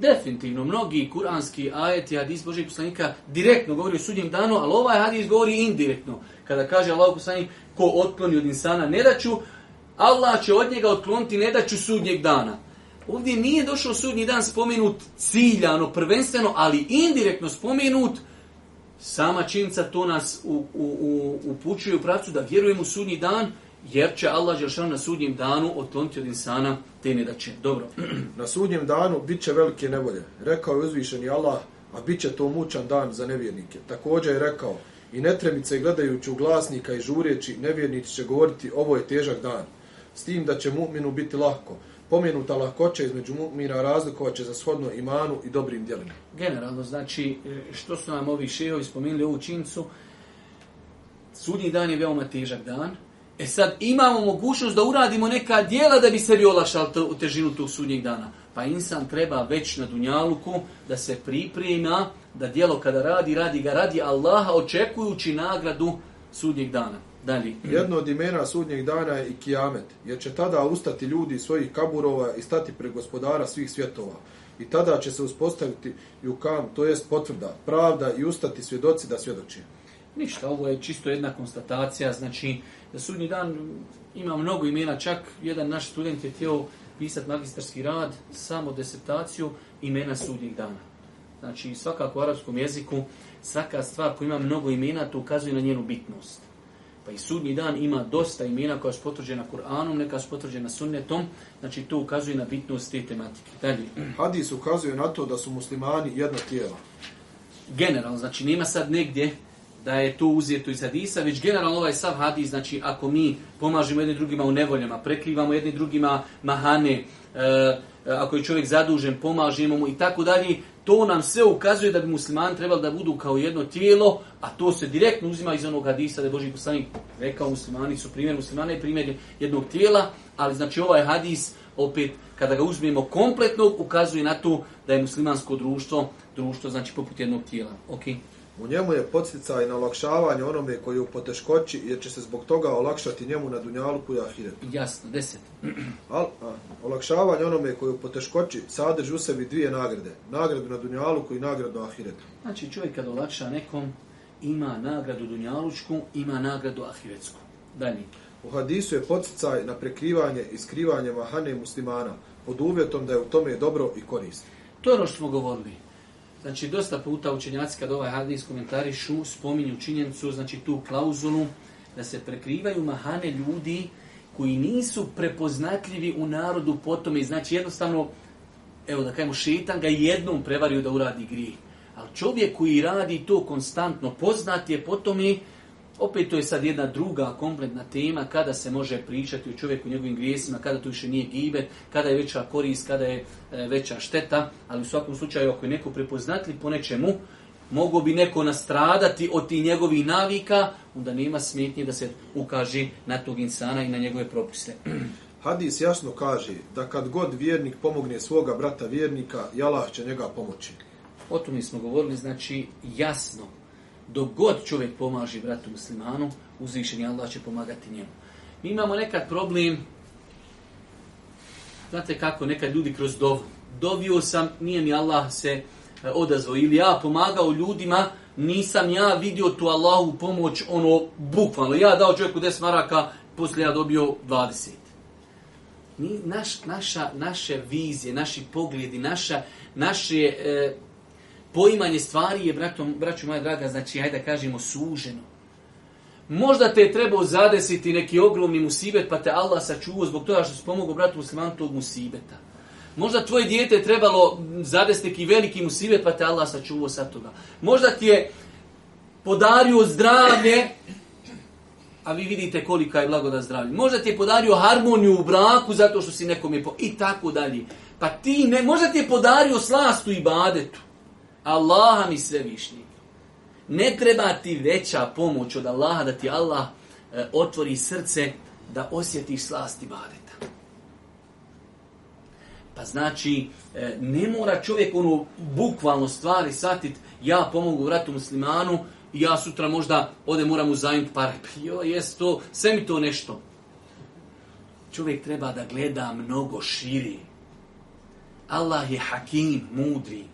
Definitivno, mnogi kuranski ajeti, hadis Božeg poslanika direktno govori o sudnjem danu, ali ovaj hadis govori indirektno. Kada kaže Allah poslanik, ko otkloni od insana nedaću, Allah će od njega otkloniti nedaću sudnjeg dana. Ovdje nije došao sudnji dan spomenut ciljano, prvenstveno, ali indirektno spomenut, sama činca to nas u, u, u, upućuje u pravcu da vjerujemo u sudnji dan, jer će Allah Đelšanu na sudnjem danu otloniti od insana te nedaće. Dobro. Na sudnjem danu bit će velike nevolje. Rekao je uzvišeni Allah, a bit će to mučan dan za nevjernike. Također je rekao, i netremice gledajući u glasnika i žurjeći, nevjernici će govoriti, ovo je težak dan. S tim da će mu'minu biti lahko. Pomenuta lahkoća između mu'mina razlikovaće za shodno imanu i dobrim djelima. Generalno, znači, e, što su nam ovi šehovi spomenuli ovu činjicu, sudnji dan je veoma težak dan, E sad imamo mogućnost da uradimo neka dijela da bi sebi olašali u težinu tog sudnjeg dana. Pa insan treba već na dunjaluku da se priprema da dijelo kada radi, radi ga radi Allaha očekujući nagradu sudnjeg dana. Dalje. Jedno od imena sudnjeg dana je i kijamet, jer će tada ustati ljudi svojih kaburova i stati pre gospodara svih svjetova. I tada će se uspostaviti jukam, to jest potvrda, pravda i ustati svjedoci da svjedoči. Ništa, ovo je čisto jedna konstatacija, znači za sudnji dan ima mnogo imena, čak jedan naš student je htio pisati magistarski rad, samo desertaciju imena sudnjih dana. Znači svakako u arapskom jeziku svaka stvar koja ima mnogo imena to ukazuje na njenu bitnost. Pa i sudnji dan ima dosta imena koja su potvrđena Kur'anom, neka su potvrđena sunnetom, znači to ukazuje na bitnost te tematike. Dalje. Hadis ukazuje na to da su muslimani jedno tijelo. Generalno, znači nema sad negdje da je to uzeto iz hadisa, već generalno ovaj sav hadis, znači ako mi pomažemo jednim drugima u nevoljama, prekrivamo jednim drugima mahane, e, e, ako je čovjek zadužen, pomažemo mu i tako dalje, to nam sve ukazuje da bi musliman trebali da budu kao jedno tijelo, a to se direktno uzima iz onog hadisa da je Boži poslanik rekao muslimani su primjer muslimana i primjer jednog tijela, ali znači ovaj hadis opet kada ga uzmemo kompletno ukazuje na to da je muslimansko društvo društvo znači poput jednog tijela. Okay. U njemu je podsticaj na olakšavanje onome koji je u poteškoći, jer će se zbog toga olakšati njemu na dunjalku i ahiretu. Jasno, deset. Al, a, olakšavanje onome koji je u poteškoći sadrži u sebi dvije nagrade. Nagradu na dunjalku i nagradu ahiretu. Znači čovjek kad olakša nekom, ima nagradu dunjalučku, ima nagradu ahiretsku. Dalje. U hadisu je podsticaj na prekrivanje i skrivanje mahane muslimana pod uvjetom da je u tome dobro i korisno. To je ono što smo govorili. Znači, dosta puta učenjaci kad ovaj hadis komentarišu, spominju činjenicu, znači tu klauzulu, da se prekrivaju mahane ljudi koji nisu prepoznatljivi u narodu potome. Znači, jednostavno, evo da kajemo, šetan ga jednom prevario da uradi grije. Ali čovjek koji radi to konstantno, poznat je potome, Opet to je sad jedna druga kompletna tema kada se može pričati o čovjeku njegovim grijesima, kada to više nije gibet, kada je veća korist, kada je e, veća šteta, ali u svakom slučaju ako je neko prepoznatljiv po nečemu, mogo bi neko nastradati od ti njegovih navika, onda nema smetnje da se ukaži na tog insana i na njegove propise. Hadis jasno kaže da kad god vjernik pomogne svoga brata vjernika, Jalah će njega pomoći. O tome smo govorili, znači jasno, Dok god čovjek pomaži vratu muslimanu, uzvišen je Allah će pomagati njemu. Mi imamo nekad problem, znate kako, nekad ljudi kroz dov, dovio sam, nije mi Allah se e, odazvao, ili ja pomagao ljudima, nisam ja vidio tu Allahu pomoć, ono, bukvalno, ja dao čovjeku 10 maraka, poslije ja dobio 20. Mi, naš, naša, naše vizije, naši pogledi, naša, naše, e, Poimanje stvari je, bratom, braću moja draga, znači, hajde da kažemo, suženo. Možda te je trebao zadesiti neki ogromni musibet, pa te Allah sačuvao zbog toga što si pomogao bratu muslimanu tog musibeta. Možda tvoje dijete je trebalo zadesiti neki veliki musibet, pa te Allah sačuvao sa toga. Možda ti je podario zdravlje, a vi vidite kolika je blagoda zdravlje. Možda ti je podario harmoniju u braku zato što si nekom je po... I tako dalje. Pa ti ne... Možda ti je podario slastu i badetu. Allaha mi svevišnjeg. Ne treba ti veća pomoć od Allaha da ti Allah e, otvori srce da osjetiš slast i badeta. Pa znači, e, ne mora čovjek ono bukvalno stvari satit, ja pomogu vratu muslimanu, ja sutra možda ode moram uzajmit pare. Pa jo, jes to, sve mi to nešto. Čovjek treba da gleda mnogo širi. Allah je hakim, mudri.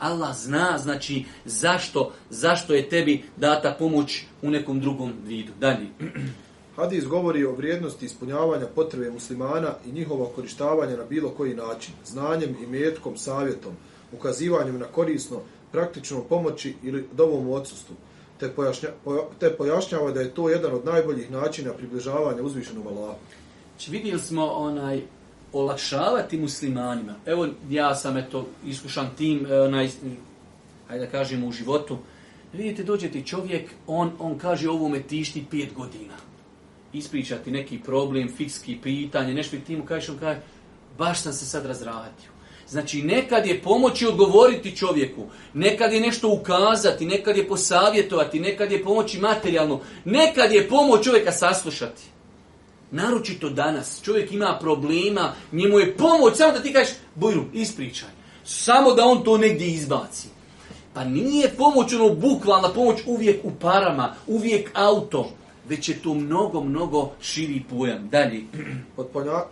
Allah zna, znači, zašto, zašto je tebi data pomoć u nekom drugom vidu. Dalje. Hadis govori o vrijednosti ispunjavanja potrebe muslimana i njihova korištavanja na bilo koji način, znanjem i metkom, savjetom, ukazivanjem na korisno, praktično pomoći ili dovom odsustvu, te, pojašnja, te pojašnjava da je to jedan od najboljih načina približavanja uzvišenog Allaha. Znači, vidjeli smo onaj, olakšavati muslimanima. Evo, ja sam, eto, iskušan tim, e, onaj, hajde da kažemo, u životu. Vidite, dođe ti čovjek, on, on kaže ovo me tišti pet godina. Ispričati neki problem, fikski pitanje, nešto ti mu kažeš, on kaže, baš sam se sad razradio. Znači, nekad je pomoći odgovoriti čovjeku, nekad je nešto ukazati, nekad je posavjetovati, nekad je pomoći materijalno, nekad je pomoć čovjeka saslušati. Naročito danas. Čovjek ima problema, njemu je pomoć, samo da ti kažeš, Bujru, ispričaj. Samo da on to negdje izbaci. Pa nije pomoć ono bukvalna pomoć uvijek u parama, uvijek auto, već je to mnogo, mnogo širi pojam. Dalje.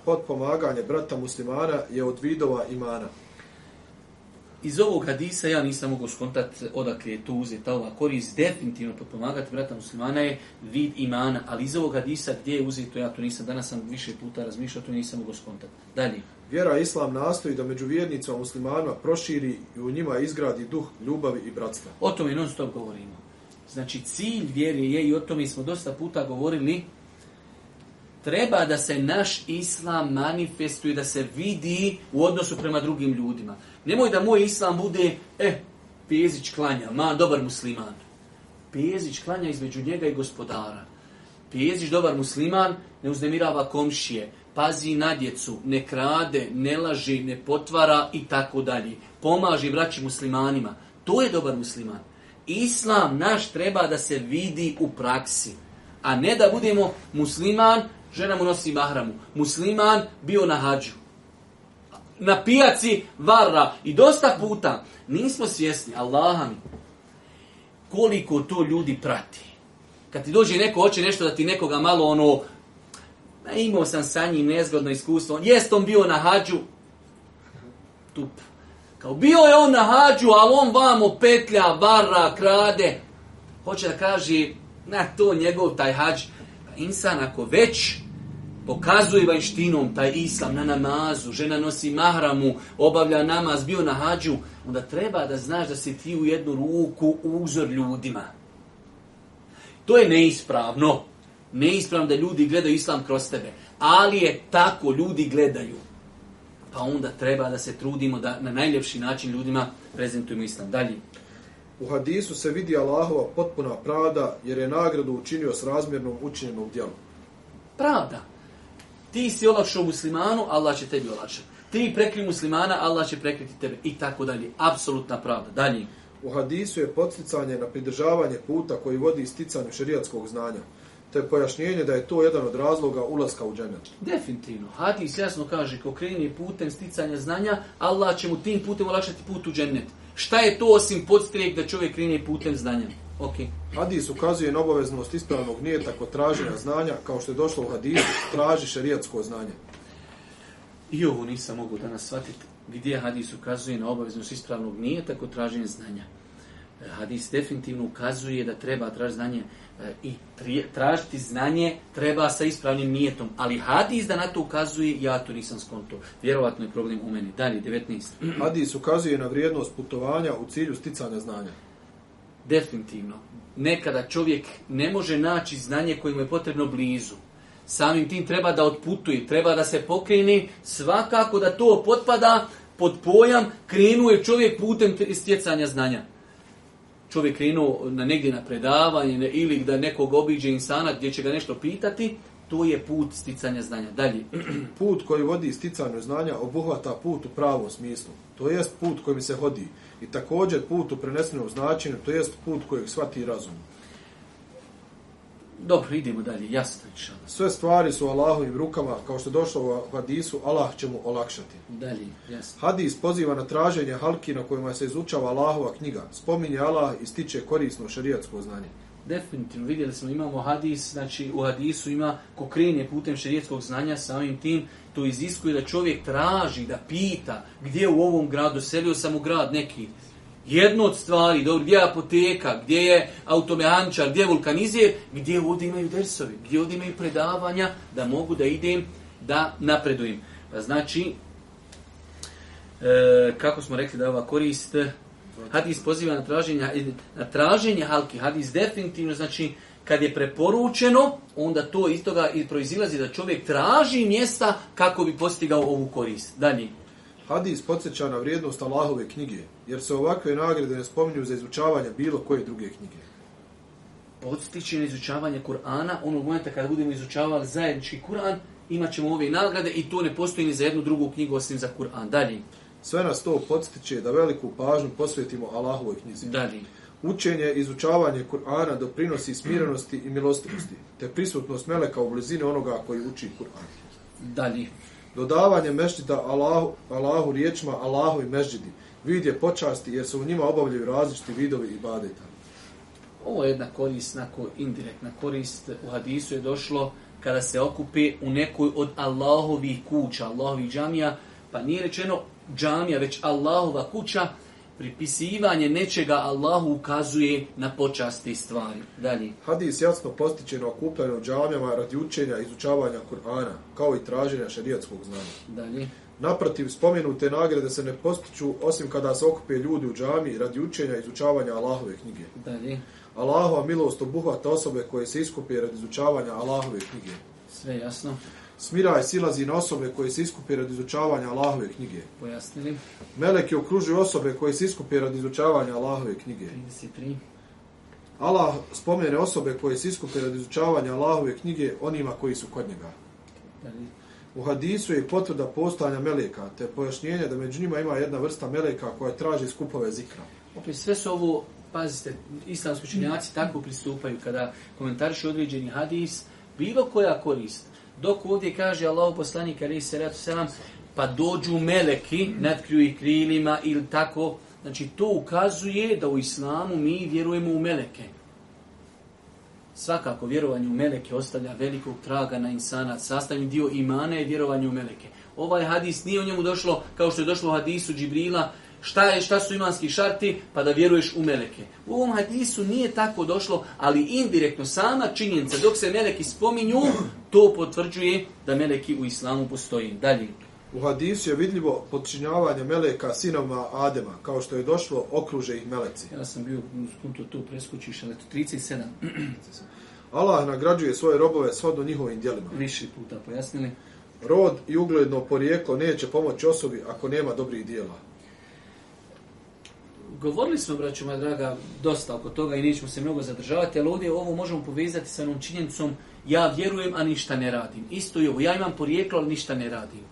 Podpomaganje brata muslimana je od vidova imana iz ovog hadisa ja nisam mogu skontat odakle je to uzeta ova korist. Definitivno potpomagati brata muslimana je vid imana, ali iz ovog hadisa gdje je uzeto, ja to nisam, danas sam više puta razmišljao, to nisam mogu skontat. Dalje. Vjera Islam nastoji da među vjernicom muslimanima proširi i u njima izgradi duh ljubavi i bratstva. O tome non stop govorimo. Znači cilj vjere je, i o tome smo dosta puta govorili, treba da se naš islam manifestuje, da se vidi u odnosu prema drugim ljudima. Nemoj da moj islam bude, eh, Pezić klanja, ma, dobar musliman. Pezić klanja između njega i gospodara. Pezić, dobar musliman, ne uznemirava komšije, pazi na djecu, ne krade, ne laži, ne potvara i tako dalje. Pomaži braći muslimanima. To je dobar musliman. Islam naš treba da se vidi u praksi. A ne da budemo musliman, žena mu nosi mahramu. Musliman bio na hađu na pijaci varra. I dosta puta nismo svjesni, Allah mi, koliko to ljudi prati. Kad ti dođe neko, hoće nešto da ti nekoga malo ono, imao sam sa njim nezgodno iskustvo, jest on bio na hađu, tup. Kao bio je on na hađu, ali on vamo petlja, varra, krade. Hoće da kaže, na to njegov taj hađ. Pa insan ako već pokazuje vanštinom taj islam na namazu, žena nosi mahramu, obavlja namaz, bio na hađu, onda treba da znaš da si ti u jednu ruku uzor ljudima. To je neispravno. Neispravno da ljudi gledaju islam kroz tebe. Ali je tako, ljudi gledaju. Pa onda treba da se trudimo da na najljepši način ljudima prezentujemo islam. Dalje. U hadisu se vidi Allahova potpuna pravda jer je nagradu učinio s razmjernom učinjenom djelom. Pravda. Ti si olakšao muslimanu, Allah će tebi olakšati. Ti prekri muslimana, Allah će prekriti tebe. I tako dalje. Apsolutna pravda. Dalje. U hadisu je podsticanje na pridržavanje puta koji vodi isticanju šerijatskog znanja. To je pojašnjenje da je to jedan od razloga ulaska u džanet. Definitivno. Hadis jasno kaže, ko kreni putem sticanja znanja, Allah će mu tim putem olakšati put u džanet. Šta je to osim podstrijek da čovjek kreni putem znanja? Okay. Hadis ukazuje na obaveznost ispravnog nijeta kod traženja znanja, kao što je došlo u hadisu, traži šarijatsko znanje. I ovo nisam mogu danas shvatiti. Gdje hadis ukazuje na obaveznost ispravnog nijeta kod traženja znanja? E, hadis definitivno ukazuje da treba tražiti znanje e, i tražiti znanje treba sa ispravnim nijetom. Ali hadis da na to ukazuje, ja to nisam skonto. Vjerovatno je problem u meni. Dalje, 19. Hadis ukazuje na vrijednost putovanja u cilju sticanja znanja definitivno. Nekada čovjek ne može naći znanje koje mu je potrebno blizu. Samim tim treba da otputuje, treba da se pokreni, svakako da to potpada pod pojam, krenuje čovjek putem stjecanja znanja. Čovjek krenuo na negdje na predavanje ili da nekog obiđe insana gdje će ga nešto pitati, to je put sticanja znanja. Dalje. Put koji vodi sticanju znanja obuhvata put u pravom smislu. To jest put kojim se hodi i također put u prenesenom značenju, to jest put kojeg svati razum. Dobro, idemo dalje, jasno inšallah. Sve stvari su Allahovim rukama, kao što je došlo u hadisu, Allah će mu olakšati. Dalje, jasno. Hadis poziva na traženje halki na kojima se izučava Allahova knjiga. Spominje Allah i stiče korisno šarijatsko znanje. Definitivno, vidjeli smo, imamo hadis, znači u hadisu ima ko krenje putem šarijatskog znanja, samim tim to iziskuje da čovjek traži, da pita gdje u ovom gradu, selio sam u grad neki. Jedno od stvari, dobro, gdje je apoteka, gdje je automehančar, gdje je vulkanizir, gdje ovdje imaju dersovi, gdje ovdje imaju predavanja da mogu da idem, da napredujem. Pa znači, e, kako smo rekli da ova korist, hadis poziva na traženje, na traženje halki, hadis definitivno, znači, kad je preporučeno, onda to iz toga i proizilazi da čovjek traži mjesta kako bi postigao ovu korist. Dalje. Hadis podsjeća na vrijednost Allahove knjige, jer se ovakve nagrade ne spominju za izučavanje bilo koje druge knjige. Podstiće na izučavanje Kur'ana, onog momenta kada budemo izučavali zajednički Kur'an, imat ćemo ove nagrade i to ne postoji ni za jednu drugu knjigu osim za Kur'an. Dalje. Sve nas to podstiće da veliku pažnju posvetimo Allahove knjizi. Dalje. Učenje i izučavanje Kur'ana doprinosi smirenosti i milostivosti, te prisutnost meleka u blizini onoga koji uči Kur'an. Dalje. Dodavanje mešđida Allahu, Allahu riječima Allahu i mešđidi. Vid je počasti jer se u njima obavljaju različiti vidovi i badeta. Ovo je jedna korist, nako indirektna korist. U hadisu je došlo kada se okupe u nekoj od Allahovih kuća, Allahovih džamija, pa nije rečeno džamija, već Allahova kuća, pripisivanje nečega Allahu ukazuje na počasti stvari. Dalje. Hadis jasno postiče na okupljanju džamijama radi učenja i izučavanja Kur'ana, kao i traženja šarijatskog znanja. Dalje. Naprotiv, spomenute nagrade se ne postiču osim kada se okupe ljudi u džami radi učenja i izučavanja Allahove knjige. Dalje. Allahova milost obuhvata osobe koje se iskupe radi izučavanja Allahove knjige. Sve jasno. Smiraj silazi na osobe koje se iskupe radi izučavanja Allahove knjige. Pojasnili. Meleki okružuju osobe koje se iskupe radi izučavanja Allahove knjige. 33. Allah spomene osobe koje se iskupe radi izučavanja Allahove knjige onima koji su kod njega. U hadisu je potvrda postanja meleka, te pojašnjenje da među njima ima jedna vrsta meleka koja traži skupove zikra. Opet, sve su ovo, pazite, islamski učinjaci mm. tako pristupaju kada komentariš određeni hadis, bilo koja korist, Dok ovdje kaže Allahu poslanik ali se ratu selam pa dođu meleki nadkriju ih krilima ili tako znači to ukazuje da u islamu mi vjerujemo u meleke Svakako vjerovanje u meleke ostavlja velikog traga na insana sastavni dio imana je vjerovanje u meleke Ovaj hadis nije o njemu došlo kao što je došlo u hadisu Džibrila šta je šta su imanski šarti pa da vjeruješ u meleke. U ovom hadisu nije tako došlo, ali indirektno sama činjenica dok se meleki spominju, to potvrđuje da meleki u islamu postoji. Dalje. U hadisu je vidljivo podčinjavanje meleka sinova Adema, kao što je došlo okruže ih meleci. Ja sam bio skuto tu preskočiš, ali to 37. Allah nagrađuje svoje robove shodno njihovim djelima. Više puta pojasnili. Rod i ugledno porijeklo neće pomoći osobi ako nema dobrih dijela. Govorili smo, braću moja draga, dosta oko toga i nećemo se mnogo zadržavati, ali ovdje ovo možemo povezati sa onom činjenicom ja vjerujem, a ništa ne radim. Isto je ovo, ja imam porijeklo, ali ništa ne radim.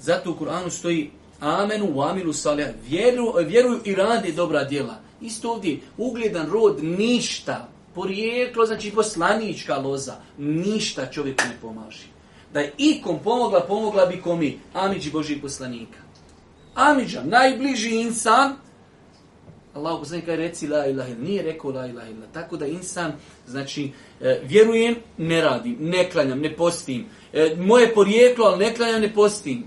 Zato u Kur'anu stoji amenu, u amilu salja, vjeru, vjeruju i rade dobra djela. Isto ovdje, ugledan rod, ništa, porijeklo, znači poslanička loza, ništa čovjeku ne pomaži. Da je ikom pomogla, pomogla bi komi, amiđi Božih poslanika. Amiđa, najbliži insan, Allah poslanika je reci la ilaha illa, nije rekao la ilaha illa. Tako da insan, znači, e, vjerujem, ne radim, ne klanjam, ne postim. E, moje porijeklo, ali ne klanjam, ne postim.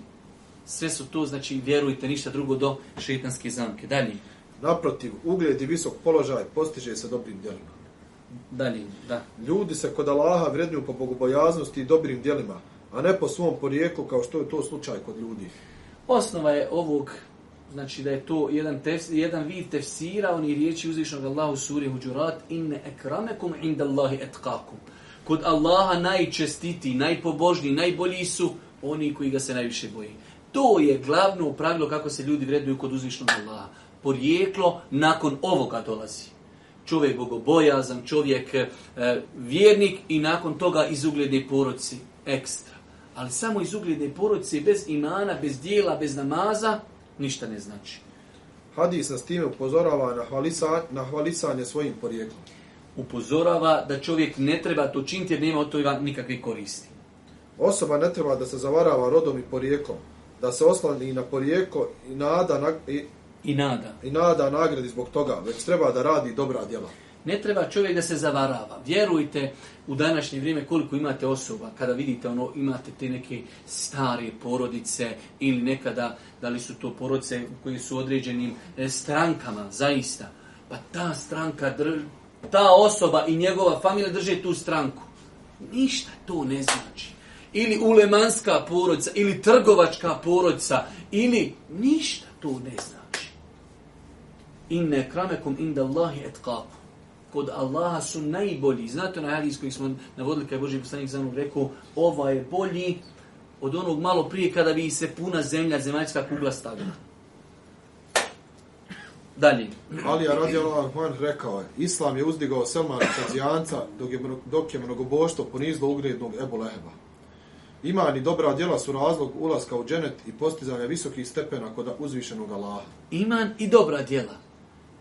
Sve su to, znači, vjerujte, ništa drugo do šeitanske zamke. Dalje. Naprotiv, ugled i visok položaj postiže sa dobrim djelima. Dalje, da. Ljudi se kod Allaha vrednju po bogobojaznosti i dobrim djelima, a ne po svom porijeklu kao što je to slučaj kod ljudi. Osnova je ovog znači da je to jedan tef, jedan vid tefsira oni riječi uzvišenog Allahu suri Hudurat in akramakum indallahi atqakum kod Allaha najčestiti najpobožniji najbolji su oni koji ga se najviše boje to je glavno pravilo kako se ljudi vreduju kod uzvišenog Allaha porijeklo nakon ovoga dolazi čovjek bogobojazan čovjek e, vjernik i nakon toga iz ugledne poroci ekstra ali samo iz ugledne poroci bez imana bez dijela bez namaza ništa ne znači. Hadis nas time upozorava na, hvalisa, na hvalisanje svojim porijeklom. Upozorava da čovjek ne treba to činiti jer nema od toga nikakve koristi. Osoba ne treba da se zavarava rodom i porijeklom, da se oslani na porijeko i nada, na, i, I nada. I nada nagradi zbog toga, već treba da radi dobra djela. Ne treba čovjek da se zavarava. Vjerujte u današnje vrijeme koliko imate osoba, kada vidite ono imate te neke starije porodice ili nekada da li su to porodice koje su određenim e, strankama, zaista. Pa ta stranka, ta osoba i njegova familija drže tu stranku. Ništa to ne znači. Ili ulemanska porodica, ili trgovačka porodica, ili ništa to ne znači. Inne kramekum inda Allahi et kapu kod Allaha su najbolji. Znate na hadis koji smo navodili kada je Boži poslanik za mnog rekao, ova je bolji od onog malo prije kada bi se puna zemlja, zemaljska kugla stavila. Dalje. Ali je radi Allah rekao je, Islam je uzdigao Selmana Sazijanca dok je, dok je mnogoboštvo ponizlo ugrednog Ebu Leheba. Iman i dobra djela su razlog ulaska u dženet i postizanja visokih stepena kod uzvišenog Allaha. Iman i dobra djela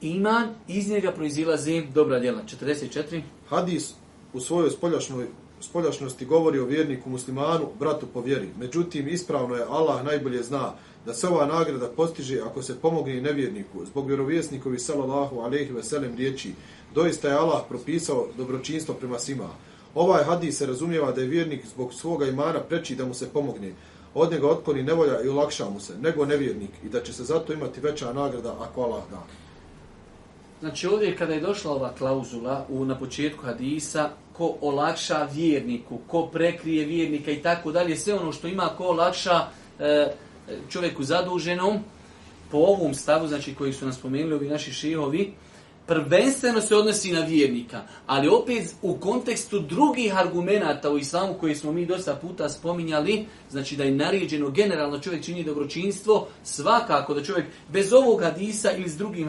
iman, iz njega proizilazi dobra djela. 44. Hadis u svojoj spoljašnosti govori o vjerniku muslimanu, bratu po vjeri. Međutim, ispravno je Allah najbolje zna da se ova nagrada postiže ako se pomogne nevjerniku zbog vjerovjesnikovi sallallahu alejhi ve sellem riječi doista je Allah propisao dobročinstvo prema svima ovaj hadis se razumijeva da je vjernik zbog svoga imana preči da mu se pomogne od njega otkoni nevolja i olakša mu se nego nevjernik i da će se zato imati veća nagrada ako Allah da 45 Znači ovdje kada je došla ova klauzula u na početku hadisa, ko olakša vjerniku, ko prekrije vjernika i tako dalje, sve ono što ima ko olakša e, čovjeku zaduženom, po ovom stavu, znači koji su nas spomenuli ovi naši šihovi, e, prvenstveno se odnosi na vjernika, ali opet u kontekstu drugih argumenata u islamu koje smo mi dosta puta spominjali, znači da je naređeno generalno čovjek čini dobročinstvo, svakako da čovjek bez ovog hadisa ili s drugim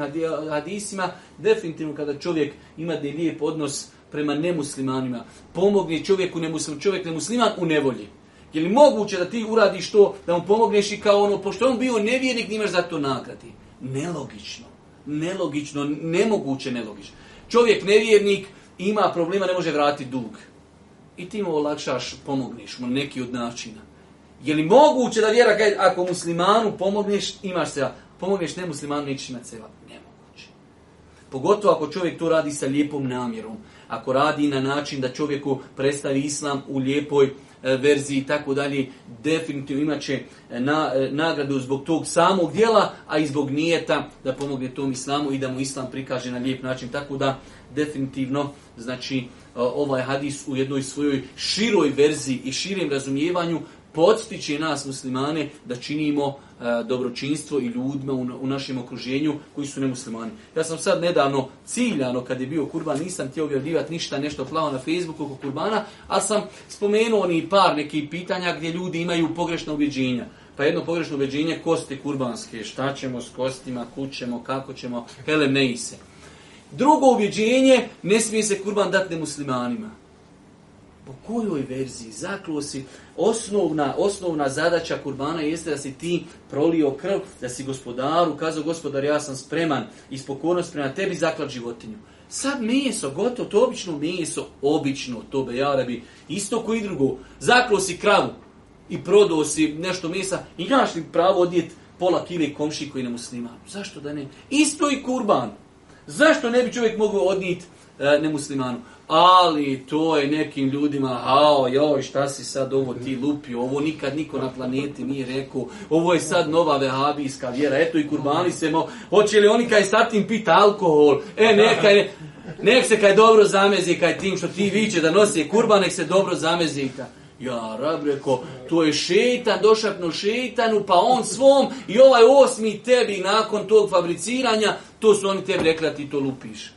hadisima, definitivno kada čovjek ima da je lijep odnos prema nemuslimanima, pomogne čovjeku nemuslim, čovjek nemusliman u nevolji. Je li moguće da ti uradiš to, da mu pomogneš i kao ono, pošto on bio nevjernik, nimaš za to nagradi? Nelogično nelogično, nemoguće nelogično. Čovjek nevjernik ima problema, ne može vratiti dug. I ti mu olakšaš, pomogniš mu neki od načina. Je li moguće da vjera kaže, ako muslimanu pomogneš, imaš se, pomogneš ne muslimanu, nećeš imati seba. Nemoguće. Pogotovo ako čovjek to radi sa lijepom namjerom. Ako radi na način da čovjeku predstavi islam u lijepoj, uh, E, verziji i tako dalje, definitivno imaće e, na, e, nagradu zbog tog samog dijela, a i zbog nijeta da pomogne tom islamu i da mu islam prikaže na lijep način. Tako da, definitivno, znači, ovaj hadis u jednoj svojoj široj verziji i širem razumijevanju podstiče nas muslimane da činimo uh, E, dobročinstvo i ljudima u, u našem okruženju koji su nemuslimani. Ja sam sad nedavno ciljano, kad je bio kurban, nisam ti objavljivati ništa, nešto plavo na Facebooku oko kurbana, ali sam spomenuo oni par nekih pitanja gdje ljudi imaju pogrešna ubjeđenja. Pa jedno pogrešno ubjeđenje, kosti kurbanske, šta ćemo s kostima, kućemo, kako ćemo, hele, ne ise. Drugo ubjeđenje, ne smije se kurban dati nemuslimanima. Po kojoj verziji? Zaklo si. Osnovna, osnovna zadaća kurbana jeste da si ti prolio krv, da si gospodaru, kazao gospodar, ja sam spreman, ispokonost prema tebi zaklad životinju. Sad meso, gotovo, to obično meso, obično to be, ja bi isto ko i drugo, zaklo si kravu i prodao si nešto mesa, i imaš li pravo odjet pola kile komši koji ne muslima? Zašto da ne? Isto i kurban. Zašto ne bi čovjek mogao odnijeti e, nemuslimanu. Ali to je nekim ljudima, hao, joj, šta si sad ovo ti lupio, ovo nikad niko na planeti nije rekao, ovo je sad nova vehabijska vjera, eto i kurbani se mo, hoće li oni kaj startim pita alkohol, e nekaj, nek se kaj dobro zamezi kaj tim što ti viće da nosi kurban, nek se dobro zamezi Ja, rab rekao, to je šeitan, došapno šeitanu, pa on svom i ovaj osmi tebi nakon tog fabriciranja, to su oni tebi rekli da ti to lupiš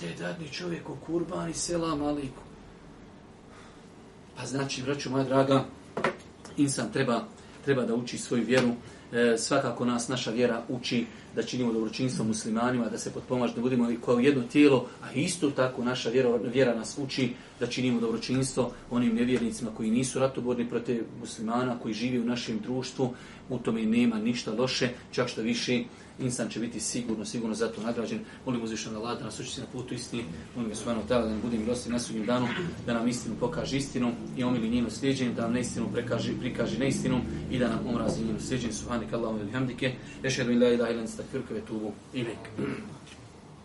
te dadni čovjek u kurban i sela maliku. Pa znači, vraću moja draga, insan treba, treba da uči svoju vjeru. E, svakako nas naša vjera uči da činimo dobročinstvo muslimanima, da se potpomaži, da budemo kao jedno tijelo, a isto tako naša vjera, vjera nas uči da činimo dobročinstvo onim nevjernicima koji nisu ratoborni protiv muslimana, koji živi u našem društvu, u tome nema ništa loše, čak što više insan će biti sigurno, sigurno zato nagrađen. Molim uzvišnjena Allah da nas učiti na putu istini. Molim Subhanahu Teala da ne budem milosti na sudnjem danu, da nam istinu pokaže istinu i omili njenu sljeđenju, da nam neistinu prekaže, prikaže neistinu i da nam omrazi njenu sljeđenju. Subhanahu Teala, Allahumma ilhamdike, ešhedu in la ilaha ilan stakfirke, vetubu i nek.